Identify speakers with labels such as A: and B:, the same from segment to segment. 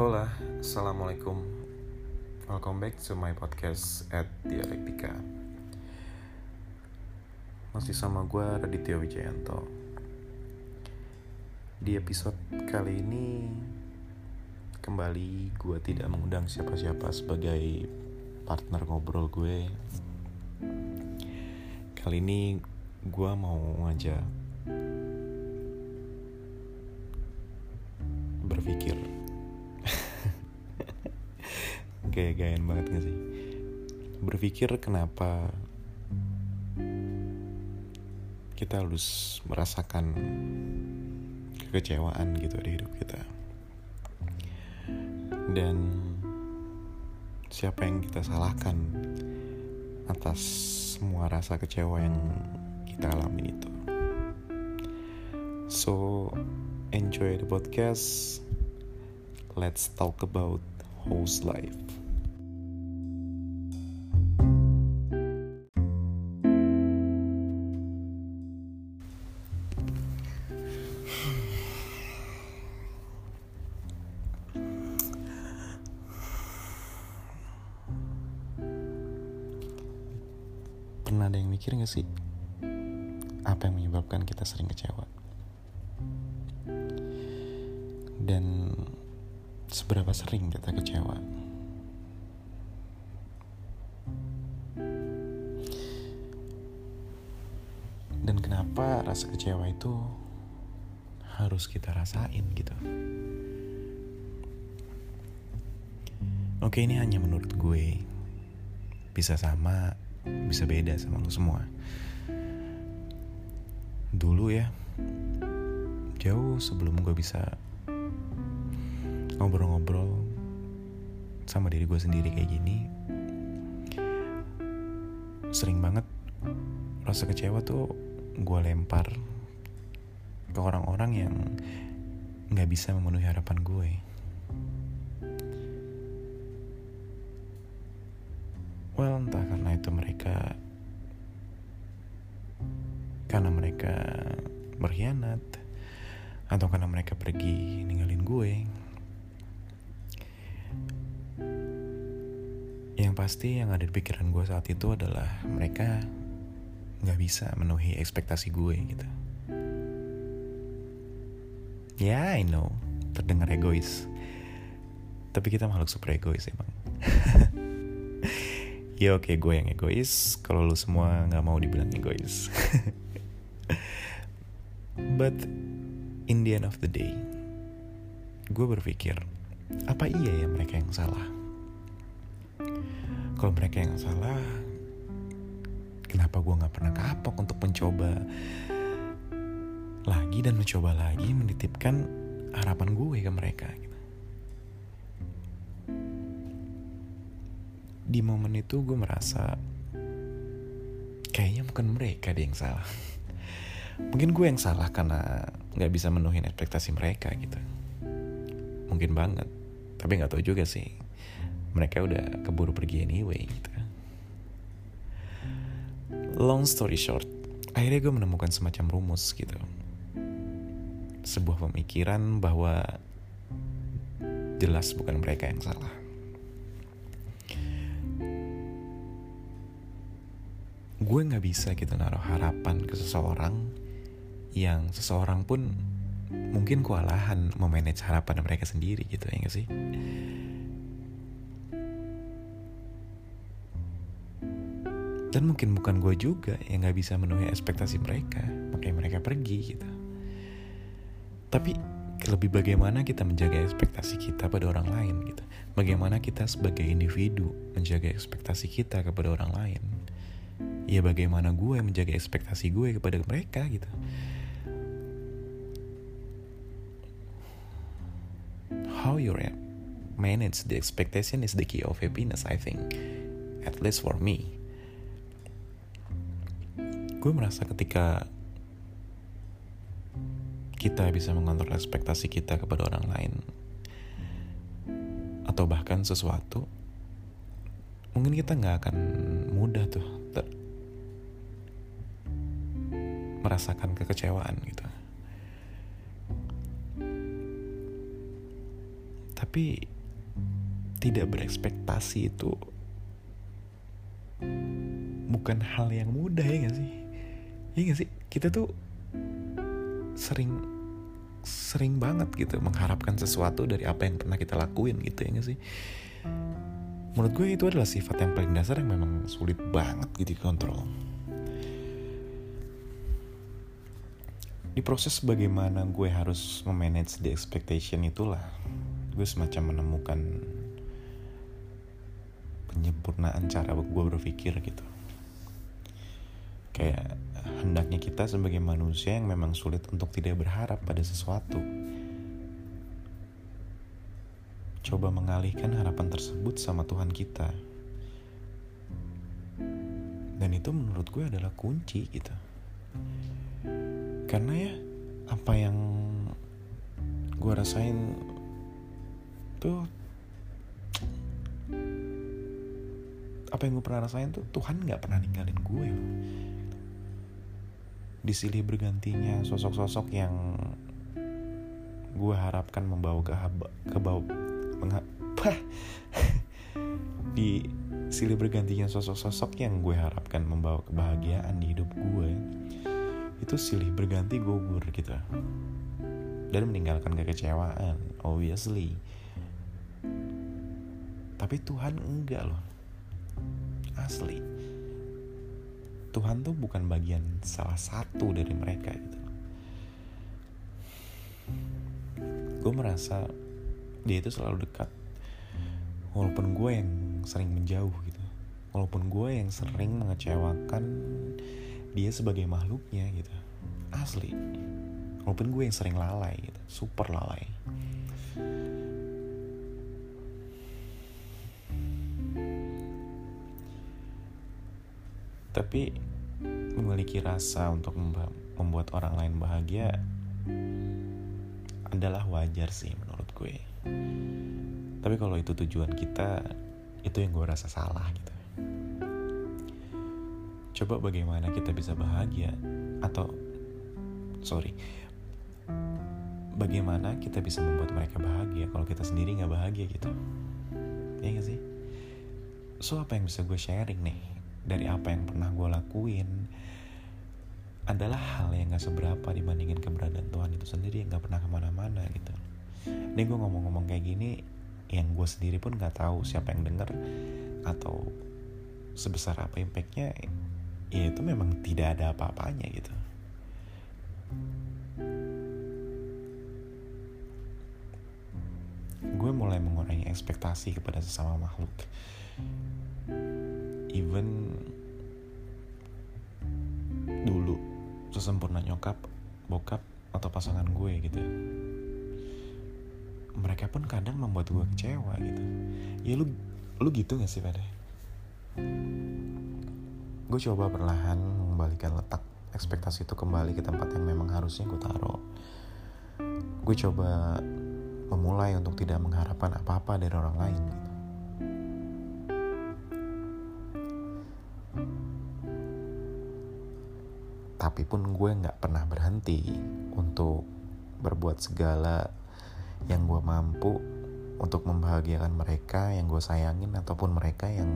A: Hola, Assalamualaikum. Welcome back to my podcast at Dialektika. Masih sama gue Raditya Wijayanto. Di episode kali ini Kembali gue tidak mengundang siapa-siapa sebagai partner ngobrol gue. Kali ini gue mau ngajak kayak gayan banget gak sih? Berpikir kenapa kita harus merasakan kekecewaan gitu di hidup kita? Dan siapa yang kita salahkan atas semua rasa kecewa yang kita alami itu? So enjoy the podcast. Let's talk about host life Pernah ada yang mikir gak sih? Apa yang menyebabkan kita sering kecewa? Dan Seberapa sering kita kecewa? Dan kenapa rasa kecewa itu Harus kita rasain gitu? Oke ini hanya menurut gue. Bisa sama Bisa beda sama lo semua. Dulu ya Jauh sebelum gue bisa Ngobrol-ngobrol Sama diri gue sendiri kayak gini Sering banget Rasa kecewa tuh Gue lempar Ke orang-orang yang Gak bisa memenuhi harapan gue Well, entah itu mereka karena mereka berkhianat atau karena mereka pergi ninggalin gue. Yang pasti yang ada di pikiran gue saat itu adalah mereka nggak bisa memenuhi ekspektasi gue gitu. Ya, yeah, I know, terdengar egois. Tapi kita makhluk super egois emang. ya oke gue yang egois. Kalau lu semua nggak mau dibilang egois. But in the end of the day gue berpikir apa iya ya mereka yang salah? Kalau mereka yang salah kenapa gue nggak pernah kapok untuk mencoba lagi dan mencoba lagi menitipkan harapan gue ke mereka di momen itu gue merasa kayaknya bukan mereka deh yang salah. Mungkin gue yang salah karena nggak bisa menuhin ekspektasi mereka gitu. Mungkin banget. Tapi nggak tahu juga sih. Mereka udah keburu pergi anyway gitu. Long story short akhirnya gue menemukan semacam rumus gitu. Sebuah pemikiran bahwa jelas bukan mereka yang salah gue nggak bisa gitu naruh harapan ke seseorang yang seseorang pun mungkin kewalahan memanage harapan mereka sendiri gitu ya gak sih? Dan mungkin bukan gue juga yang nggak bisa memenuhi ekspektasi mereka makanya mereka pergi gitu. Tapi lebih bagaimana kita menjaga ekspektasi kita pada orang lain gitu? Bagaimana kita sebagai individu menjaga ekspektasi kita kepada orang lain ya bagaimana gue menjaga ekspektasi gue kepada mereka gitu. How you manage the expectation is the key of happiness I think. At least for me. Gue merasa ketika kita bisa mengontrol ekspektasi kita kepada orang lain atau bahkan sesuatu mungkin kita nggak akan mudah tuh merasakan kekecewaan gitu. Tapi tidak berekspektasi itu bukan hal yang mudah ya gak sih? Ya gak sih? Kita tuh sering sering banget gitu mengharapkan sesuatu dari apa yang pernah kita lakuin gitu ya gak sih? Menurut gue itu adalah sifat yang paling dasar yang memang sulit banget gitu dikontrol di proses bagaimana gue harus memanage the expectation itulah gue semacam menemukan penyempurnaan cara gue berpikir gitu kayak hendaknya kita sebagai manusia yang memang sulit untuk tidak berharap pada sesuatu coba mengalihkan harapan tersebut sama Tuhan kita. Dan itu menurut gue adalah kunci gitu. Karena ya apa yang gue rasain tuh apa yang gue pernah rasain tuh Tuhan nggak pernah ninggalin gue loh. Di silih bergantinya sosok-sosok yang gue harapkan membawa ke, ke bawah mengapa di silih bergantinya sosok-sosok yang gue harapkan membawa kebahagiaan di hidup gue itu silih berganti gugur gitu. Dan meninggalkan kekecewaan obviously. Tapi Tuhan enggak loh. Asli. Tuhan tuh bukan bagian salah satu dari mereka gitu. Gue merasa dia itu selalu dekat. Walaupun gue yang sering menjauh gitu. Walaupun gue yang sering mengecewakan dia sebagai makhluknya gitu. Asli. Walaupun gue yang sering lalai gitu. Super lalai. Tapi memiliki rasa untuk membuat orang lain bahagia adalah wajar sih menurut gue. Tapi kalau itu tujuan kita itu yang gue rasa salah gitu coba bagaimana kita bisa bahagia atau sorry bagaimana kita bisa membuat mereka bahagia kalau kita sendiri nggak bahagia gitu? Ya gak sih? So apa yang bisa gue sharing nih dari apa yang pernah gue lakuin adalah hal yang gak seberapa dibandingin keberadaan Tuhan itu sendiri yang gak pernah ke mana-mana gitu. Ini gue ngomong-ngomong kayak gini yang gue sendiri pun nggak tahu siapa yang denger atau sebesar apa impactnya ya itu memang tidak ada apa-apanya gitu. Gue mulai mengurangi ekspektasi kepada sesama makhluk. Even dulu sesempurna nyokap bokap atau pasangan gue gitu. Mereka pun kadang membuat gue kecewa gitu. Ya lu lu gitu gak sih pada gue coba perlahan mengembalikan letak ekspektasi itu kembali ke tempat yang memang harusnya gue taruh gue coba memulai untuk tidak mengharapkan apa-apa dari orang lain gitu. tapi pun gue nggak pernah berhenti untuk berbuat segala yang gue mampu untuk membahagiakan mereka yang gue sayangin ataupun mereka yang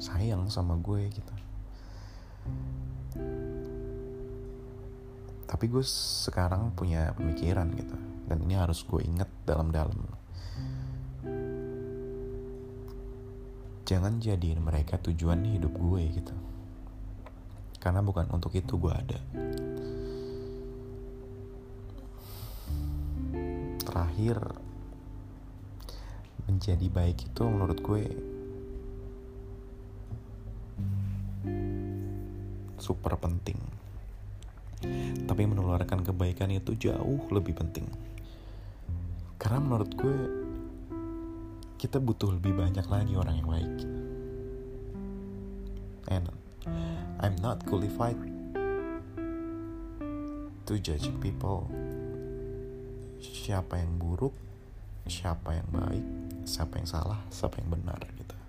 A: sayang sama gue gitu tapi gue sekarang punya pemikiran gitu dan ini harus gue inget dalam-dalam. Jangan jadiin mereka tujuan hidup gue gitu. Karena bukan untuk itu gue ada. Terakhir menjadi baik itu menurut gue super penting. Tapi menularkan kebaikan itu jauh lebih penting. Karena menurut gue kita butuh lebih banyak lagi orang yang baik. And I'm not qualified to judge people siapa yang buruk, siapa yang baik, siapa yang salah, siapa yang benar gitu.